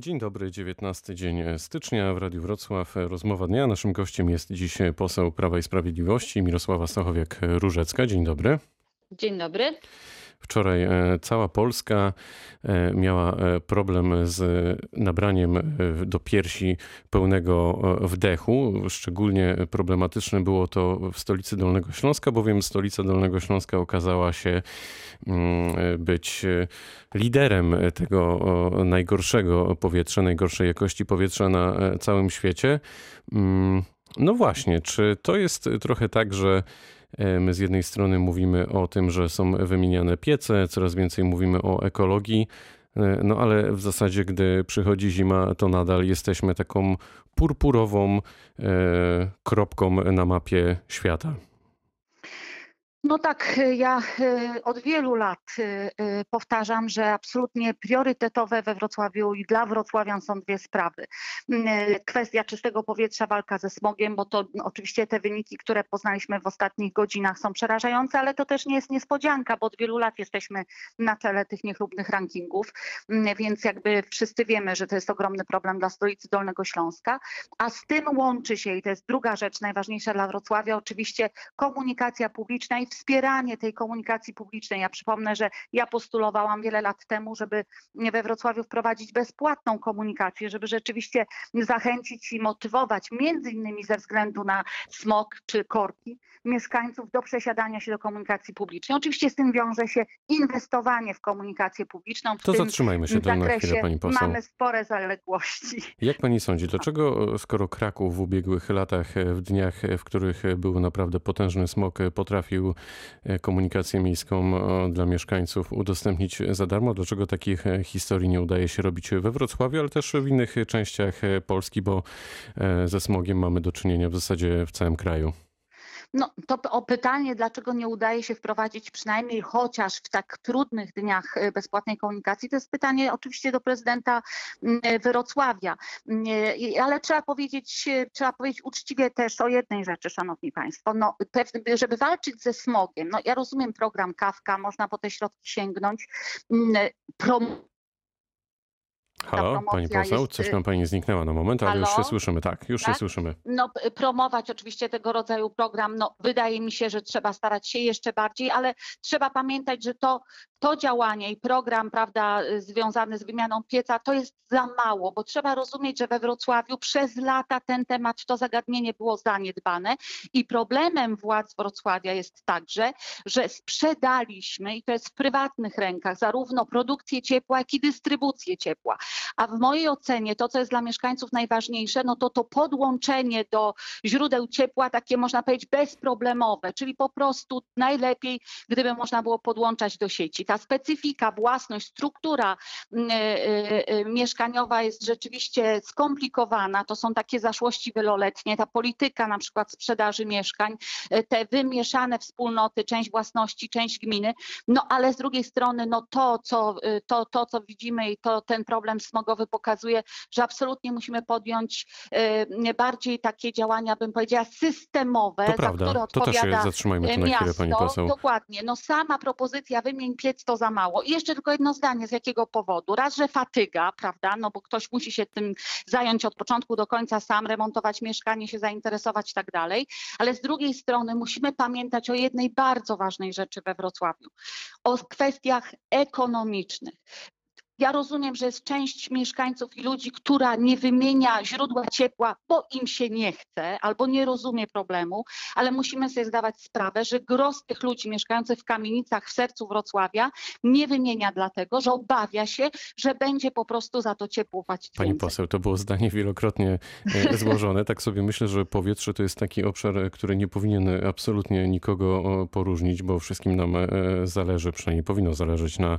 Dzień dobry, 19 dzień stycznia w Radiu Wrocław. Rozmowa dnia. Naszym gościem jest dziś poseł Prawa i Sprawiedliwości Mirosława Stachowiak-Różecka. Dzień dobry. Dzień dobry. Wczoraj e, cała Polska e, miała e, problem z nabraniem do piersi pełnego wdechu. Szczególnie problematyczne było to w stolicy Dolnego Śląska, bowiem stolica Dolnego Śląska okazała się mm, być liderem tego najgorszego powietrza, najgorszej jakości powietrza na całym świecie. Mm, no właśnie, czy to jest trochę tak, że my z jednej strony mówimy o tym, że są wymieniane piece, coraz więcej mówimy o ekologii, e, no ale w zasadzie, gdy przychodzi zima, to nadal jesteśmy taką purpurową e, kropką na mapie świata. No tak, y, ja y, od wielu lat y, powtarzam, że absolutnie priorytetowe we Wrocławiu i dla wrocławian są dwie sprawy. Mm, kwestia czystego powietrza, walka ze smogiem, bo to oczywiście te wyniki, które poznaliśmy w ostatnich godzinach są przerażające, ale to też nie jest niespodzianka, bo od wielu lat jesteśmy na czele tych niechlubnych rankingów, mm, więc jakby wszyscy wiemy, że to jest ogromny problem dla stolicy Dolnego Śląska, a z tym łączy się i to jest druga rzecz najważniejsza dla Wrocławia, oczywiście komunikacja publiczna i wspieranie tej komunikacji publicznej. Ja przypomnę, że ja postulowałam wiele lat temu, żeby we Wrocławiu wprowadzić bezpłatną komunikację, żeby rzeczywiście zachęcić i motywować, między innymi ze względu na smog czy korki, mieszkańców do przesiadania się do komunikacji publicznej. Oczywiście z tym wiąże się inwestowanie w komunikację publiczną. W to zatrzymajmy się to na chwilę, pani poseł. Mamy spore zaległości. Jak pani sądzi, dlaczego skoro Kraków w ubiegłych latach, w dniach, w których był naprawdę potężny smog, potrafił komunikację miejską e, dla mieszkańców udostępnić za darmo. Dlaczego takich e, historii nie udaje się robić we Wrocławiu, ale też w innych częściach Polski, bo ze smogiem mamy do czynienia w zasadzie w całym kraju. No to o pytanie, dlaczego nie udaje się wprowadzić przynajmniej chociaż w tak trudnych dniach e, bezpłatnej komunikacji, to jest pytanie oczywiście do prezydenta mm, e, Wrocławia. Mm, e, ale trzeba powiedzieć, trzeba powiedzieć uczciwie też o jednej rzeczy, szanowni państwo. No, żeby walczyć ze smogiem, no ja rozumiem program Kawka, można po te środki sięgnąć. Mm, Halo, pani poseł, jest... coś y, nam pani zniknęła na moment, ale Halo? już się słyszymy, tak, już tak? się słyszymy. No, promować oczywiście tego rodzaju program, no, wydaje mi się, że trzeba starać się jeszcze bardziej, ale trzeba pamiętać, że to to działanie i program prawda, związany z wymianą pieca to jest za mało, bo trzeba rozumieć, że we Wrocławiu przez lata ten temat, to zagadnienie było zaniedbane i problemem władz Wrocławia jest także, że sprzedaliśmy i to jest w prywatnych rękach zarówno produkcję ciepła, jak i dystrybucję ciepła. A w mojej ocenie to, co jest dla mieszkańców najważniejsze, no to to podłączenie do źródeł ciepła takie można powiedzieć bezproblemowe, czyli po prostu najlepiej, gdyby można było podłączać do sieci ta specyfika, własność, struktura mm, e, e, e, mieszkaniowa jest rzeczywiście skomplikowana. To są takie zaszłości wieloletnie, ta polityka na przykład sprzedaży mieszkań, te wymieszane wspólnoty, część własności, część gminy. No ale z drugiej strony no to, co, to, to, co widzimy i to ten problem smogowy pokazuje, że absolutnie musimy podjąć bardziej takie działania, bym powiedziała, systemowe, to prawda. które odpowiada to też zatrzymajmy to na miasto. Chwilę, pani poseł. Dokładnie. No sama propozycja wymień piec to za mało. I jeszcze tylko jedno zdanie, z jakiego powodu. Raz, że fatyga, prawda, no bo ktoś musi się tym zająć od początku do końca sam, remontować mieszkanie, się zainteresować i tak dalej, ale z drugiej strony musimy pamiętać o jednej bardzo ważnej rzeczy we Wrocławiu, o kwestiach ekonomicznych. Ja rozumiem, że jest część mieszkańców i ludzi, która nie wymienia źródła ciepła, bo im się nie chce albo nie rozumie problemu, ale musimy sobie zdawać sprawę, że gros tych ludzi mieszkających w kamienicach w sercu Wrocławia nie wymienia dlatego, że obawia się, że będzie po prostu za to ciepło płacić Pani więcej. poseł, to było zdanie wielokrotnie e, złożone. Tak sobie myślę, że powietrze to jest taki obszar, który nie powinien absolutnie nikogo poróżnić, bo wszystkim nam e, zależy, przynajmniej powinno zależeć na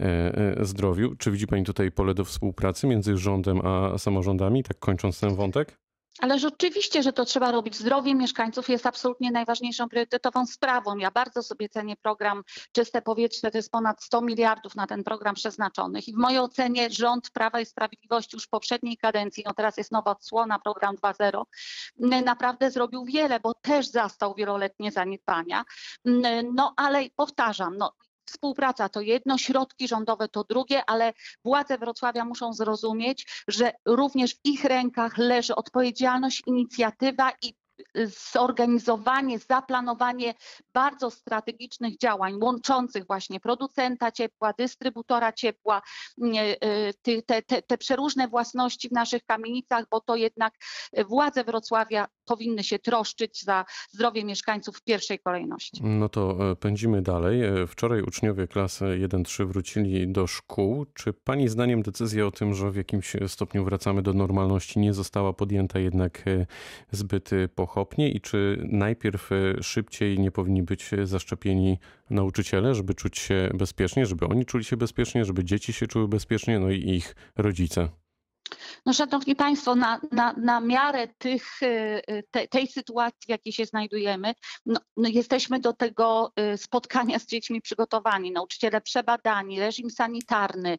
e, zdrowiu. Czy widzi Pani tutaj pole do współpracy między rządem a samorządami, tak kończąc ten wątek? Ale rzeczywiście, że to trzeba robić. Zdrowie mieszkańców jest absolutnie najważniejszą priorytetową sprawą. Ja bardzo sobie cenię program Czyste Powietrze. To jest ponad 100 miliardów na ten program przeznaczonych. I w mojej ocenie rząd Prawa i Sprawiedliwości już w poprzedniej kadencji, no teraz jest nowa odsłona, program 2.0, naprawdę zrobił wiele, bo też zastał wieloletnie zaniedbania. No ale powtarzam, no, Współpraca to jedno, środki rządowe to drugie, ale władze Wrocławia muszą zrozumieć, że również w ich rękach leży odpowiedzialność, inicjatywa i zorganizowanie, zaplanowanie bardzo strategicznych działań łączących właśnie producenta ciepła, dystrybutora ciepła, te, te, te przeróżne własności w naszych kamienicach, bo to jednak władze Wrocławia powinny się troszczyć za zdrowie mieszkańców w pierwszej kolejności. No to e, pędzimy dalej. E, wczoraj uczniowie klasy 1-3 wrócili do szkół. Czy Pani zdaniem decyzja o tym, że w jakimś stopniu wracamy do normalności nie została podjęta jednak e, zbyt pochopnie i czy najpierw szybciej nie powinni być zaszczepieni nauczyciele, żeby czuć się bezpiecznie, żeby oni czuli się bezpiecznie, żeby dzieci się czuły bezpiecznie, no i ich rodzice? No, Szanowni Państwo, na, na, na miarę tych, y, y, te, tej sytuacji, w jakiej się znajdujemy, no, no jesteśmy do tego y, spotkania z dziećmi przygotowani. Nauczyciele przebadani, reżim sanitarny,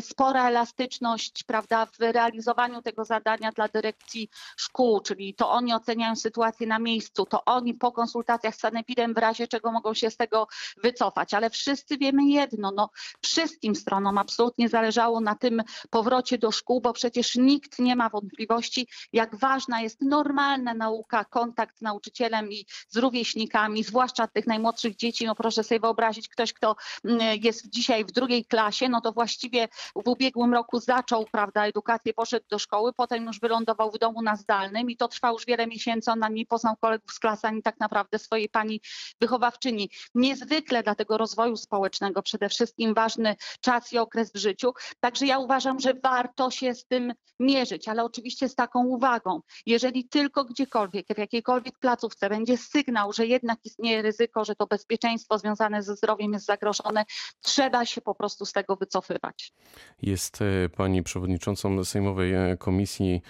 spora elastyczność prawda, w realizowaniu tego zadania dla dyrekcji szkół, czyli to oni oceniają sytuację na miejscu, to oni po konsultacjach z sanepidem w razie czego mogą się z tego wycofać. Ale wszyscy wiemy jedno, no, wszystkim stronom absolutnie zależało na tym powrocie do szkół, bo przecież przecież nikt nie ma wątpliwości, jak ważna jest normalna nauka, kontakt z nauczycielem i z rówieśnikami, zwłaszcza tych najmłodszych dzieci. No proszę sobie wyobrazić, ktoś, kto mm, jest dzisiaj w drugiej klasie, no to właściwie w ubiegłym roku zaczął, prawda, edukację, poszedł do szkoły, potem już wylądował w domu na zdalnym i to trwa już wiele miesięcy, on ani nie poznał kolegów z klasy, ani tak naprawdę swojej pani wychowawczyni. Niezwykle dla tego rozwoju społecznego przede wszystkim ważny czas i okres w życiu. Także ja uważam, że warto się z tym mierzyć, ale oczywiście z taką uwagą. Jeżeli tylko gdziekolwiek, w jakiejkolwiek placówce będzie sygnał, że jednak istnieje ryzyko, że to bezpieczeństwo związane ze zdrowiem jest zagrożone, trzeba się po prostu z tego wycofywać. Jest e, pani przewodniczącą Sejmowej e, Komisji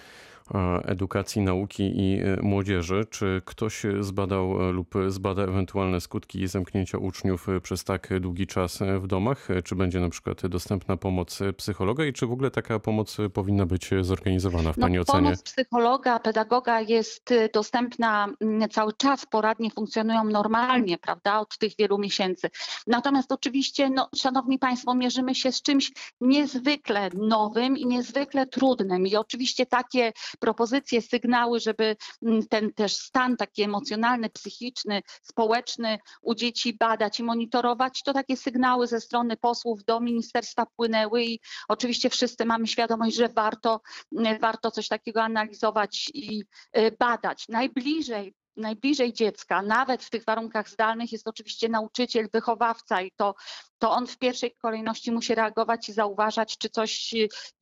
Edukacji, Nauki i e, Młodzieży. Czy ktoś zbadał e, lub zbada ewentualne skutki zamknięcia uczniów e, przez tak długi czas w domach? Czy będzie na przykład dostępna pomoc psychologa i czy w ogóle taka pomoc powinna być zorganizowana w no, Pani ocenie? Pomoc psychologa, pedagoga jest dostępna mm, cały czas, poradnie funkcjonują normalnie, prawda, od tych wielu miesięcy. Natomiast oczywiście, no, Szanowni Państwo, mierzymy się z czymś niezwykle nowym i niezwykle trudnym i oczywiście takie propozycje, sygnały, żeby mm, ten też stan taki emocjonalny, psychiczny, społeczny u dzieci badać i monitorować, to takie sygnały ze strony posłów do ministerstwa płynęły i oczywiście wszyscy mamy świadomość, że warto, mm, warto coś takiego analizować i y, badać. Najbliżej najbliżej dziecka, nawet w tych warunkach zdalnych, jest oczywiście nauczyciel, wychowawca i to to on w pierwszej kolejności musi reagować i zauważać, czy coś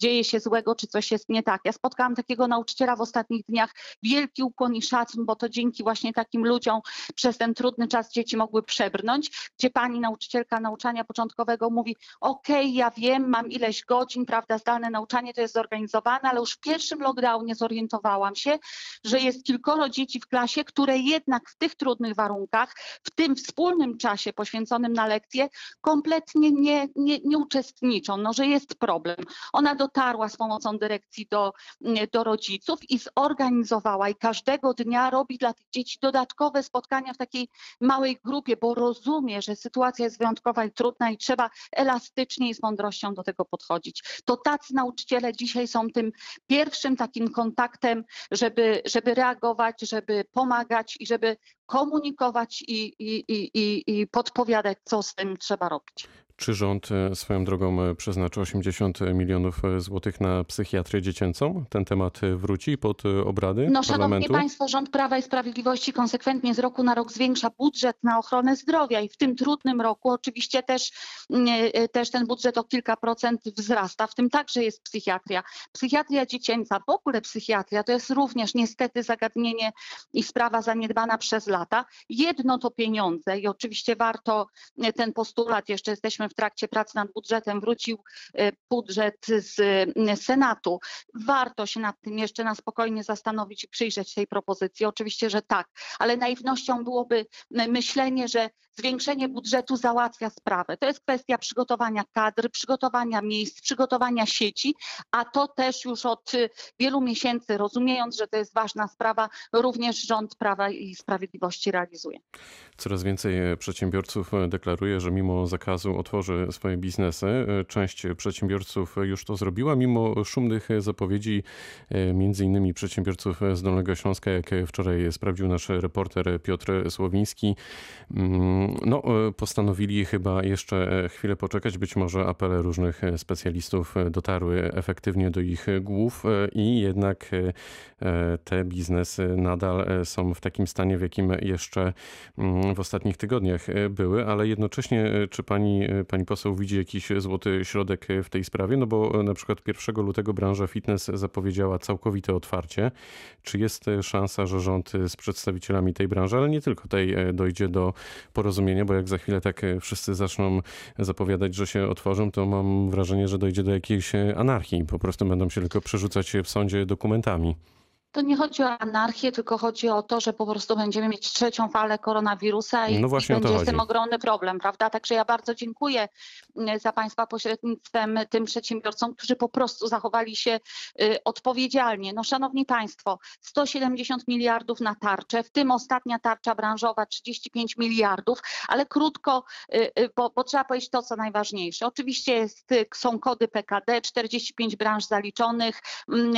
dzieje się złego, czy coś jest nie tak. Ja spotkałam takiego nauczyciela w ostatnich dniach. Wielki ukłon i szacun, bo to dzięki właśnie takim ludziom przez ten trudny czas dzieci mogły przebrnąć, gdzie pani nauczycielka nauczania początkowego mówi: OK, ja wiem, mam ileś godzin, prawda, zdalne nauczanie to jest zorganizowane, ale już w pierwszym lockdownie zorientowałam się, że jest kilkoro dzieci w klasie, które jednak w tych trudnych warunkach, w tym wspólnym czasie poświęconym na lekcje, kompletnie kompletnie nie, nie, nie uczestniczą, no, że jest problem. Ona dotarła z pomocą dyrekcji do, do rodziców i zorganizowała i każdego dnia robi dla tych dzieci dodatkowe spotkania w takiej małej grupie, bo rozumie, że sytuacja jest wyjątkowa i trudna i trzeba elastycznie i z mądrością do tego podchodzić. To tacy nauczyciele dzisiaj są tym pierwszym takim kontaktem, żeby, żeby reagować, żeby pomagać i żeby komunikować i, i, i, i podpowiadać, co z tym trzeba robić. Czy rząd e, swoją drogą e, przeznaczy 80 milionów e, złotych na psychiatrię dziecięcą? Ten temat wróci pod obrady no? Szanowni Państwo, rząd Prawa i Sprawiedliwości konsekwentnie z roku na rok zwiększa budżet na ochronę zdrowia i w tym trudnym roku oczywiście też, też ten budżet o kilka procent wzrasta, w tym także jest psychiatria. Psychiatria dziecięca, w ogóle psychiatria to jest również niestety zagadnienie i sprawa zaniedbana przez lata. Jedno to pieniądze i oczywiście warto ten postulat, jeszcze jesteśmy w trakcie prac nad budżetem, wrócił e, budżet z e, Senatu. Warto się nad tym jeszcze na spokojnie zastanowić i przyjrzeć tej propozycji. Oczywiście, że tak, ale naiwnością byłoby myślenie, że zwiększenie budżetu załatwia sprawę. To jest kwestia przygotowania kadr, przygotowania miejsc, przygotowania sieci, a to też już od y, wielu miesięcy, rozumiejąc, że to jest ważna sprawa, również rząd Prawa i Sprawiedliwości realizuje. Coraz więcej przedsiębiorców deklaruje, że mimo zakazu otworzy swoje biznesy. Część przedsiębiorców już to zrobiła, mimo szumnych zapowiedzi, e, między innymi przedsiębiorców z Dolnego Śląska, jak wczoraj sprawdził nasz reporter Piotr Słowiński. No, e, postanowili chyba jeszcze chwilę poczekać. Być może apele różnych specjalistów dotarły efektywnie do ich głów e, i jednak e, e, te biznesy nadal e, są w takim stanie, w jakim jeszcze mm, w ostatnich tygodniach e, były, ale jednocześnie e, czy pani, e, pani poseł widzi jakiś złoty środek e, w tej sprawie? No bo e, na przykład 1 lutego branża fitness zapowiedziała całkowite otwarcie. Czy jest e, szansa, że rząd e, z przedstawicielami tej branży, ale nie tylko tej, e, dojdzie do porozumienia, bo jak za chwilę tak e, wszyscy zaczną zapowiadać, że się otworzą, to mam wrażenie, że dojdzie do jakiejś e, anarchii. Po prostu będą się tylko przerzucać w sądzie dokumentami. To nie chodzi o anarchię, tylko chodzi o to, że po prostu będziemy mieć trzecią falę koronawirusa i, No i będzie z tym ogromny problem, prawda? Także ja bardzo dziękuję mm, za Państwa pośrednictwem tym przedsiębiorcom, którzy po prostu zachowali się y, odpowiedzialnie. No szanowni Państwo, 170 miliardów na tarczę, w tym ostatnia tarcza branżowa 35 miliardów, ale krótko, y, y, bo, bo trzeba powiedzieć to, co najważniejsze. Oczywiście jest, są kody PKD, 45 branż zaliczonych, mm,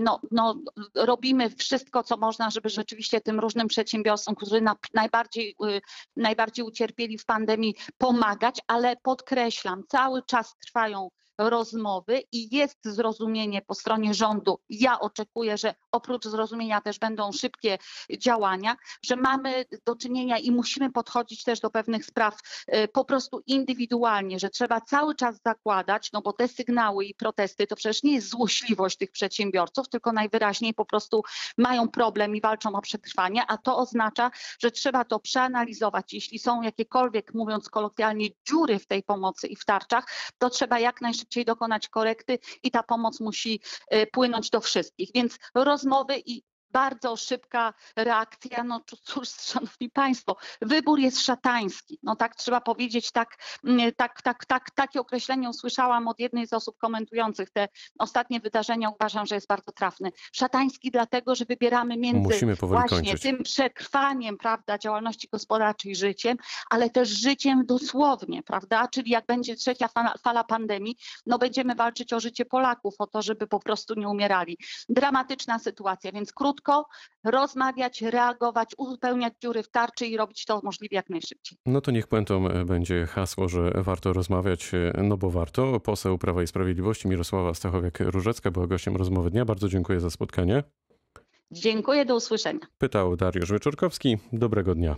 no, no, robimy wszystko, co można, żeby rzeczywiście tym różnym przedsiębiorstwom, którzy na, najbardziej, y, najbardziej ucierpieli w pandemii, pomagać, ale podkreślam, cały czas trwają rozmowy i jest zrozumienie po stronie rządu. Ja oczekuję, że oprócz zrozumienia też będą szybkie działania, że mamy do czynienia i musimy podchodzić też do pewnych spraw y, po prostu indywidualnie, że trzeba cały czas zakładać, no bo te sygnały i protesty to przecież nie jest złośliwość tych przedsiębiorców, tylko najwyraźniej po prostu mają problem i walczą o przetrwanie, a to oznacza, że trzeba to przeanalizować. Jeśli są jakiekolwiek, mówiąc kolokwialnie, dziury w tej pomocy i w tarczach, to trzeba jak najszybciej dokonać korekty i ta pomoc musi y, płynąć do wszystkich. Więc rozmowy i bardzo szybka reakcja, no cóż, szanowni państwo, wybór jest szatański, no tak trzeba powiedzieć, tak, mm, tak, tak, tak, takie określenie usłyszałam od jednej z osób komentujących te ostatnie wydarzenia, uważam, że jest bardzo trafny. Szatański dlatego, że wybieramy między właśnie kończyć. tym przetrwaniem, prawda, działalności gospodarczej życiem, ale też życiem dosłownie, prawda, czyli jak będzie trzecia fala, fala pandemii, no będziemy walczyć o życie Polaków, o to, żeby po prostu nie umierali. Dramatyczna sytuacja, więc krótko rozmawiać, reagować, uzupełniać dziury w tarczy i robić to możliwie jak najszybciej. No to niech puentą e, będzie hasło, że warto rozmawiać, e, no bo warto. Poseł Prawa i Sprawiedliwości Mirosława Stachowiak-Różecka była gościem rozmowy dnia. Bardzo dziękuję za spotkanie. Dziękuję, do usłyszenia. Pytał Dariusz Wieczorkowski. Dobrego dnia.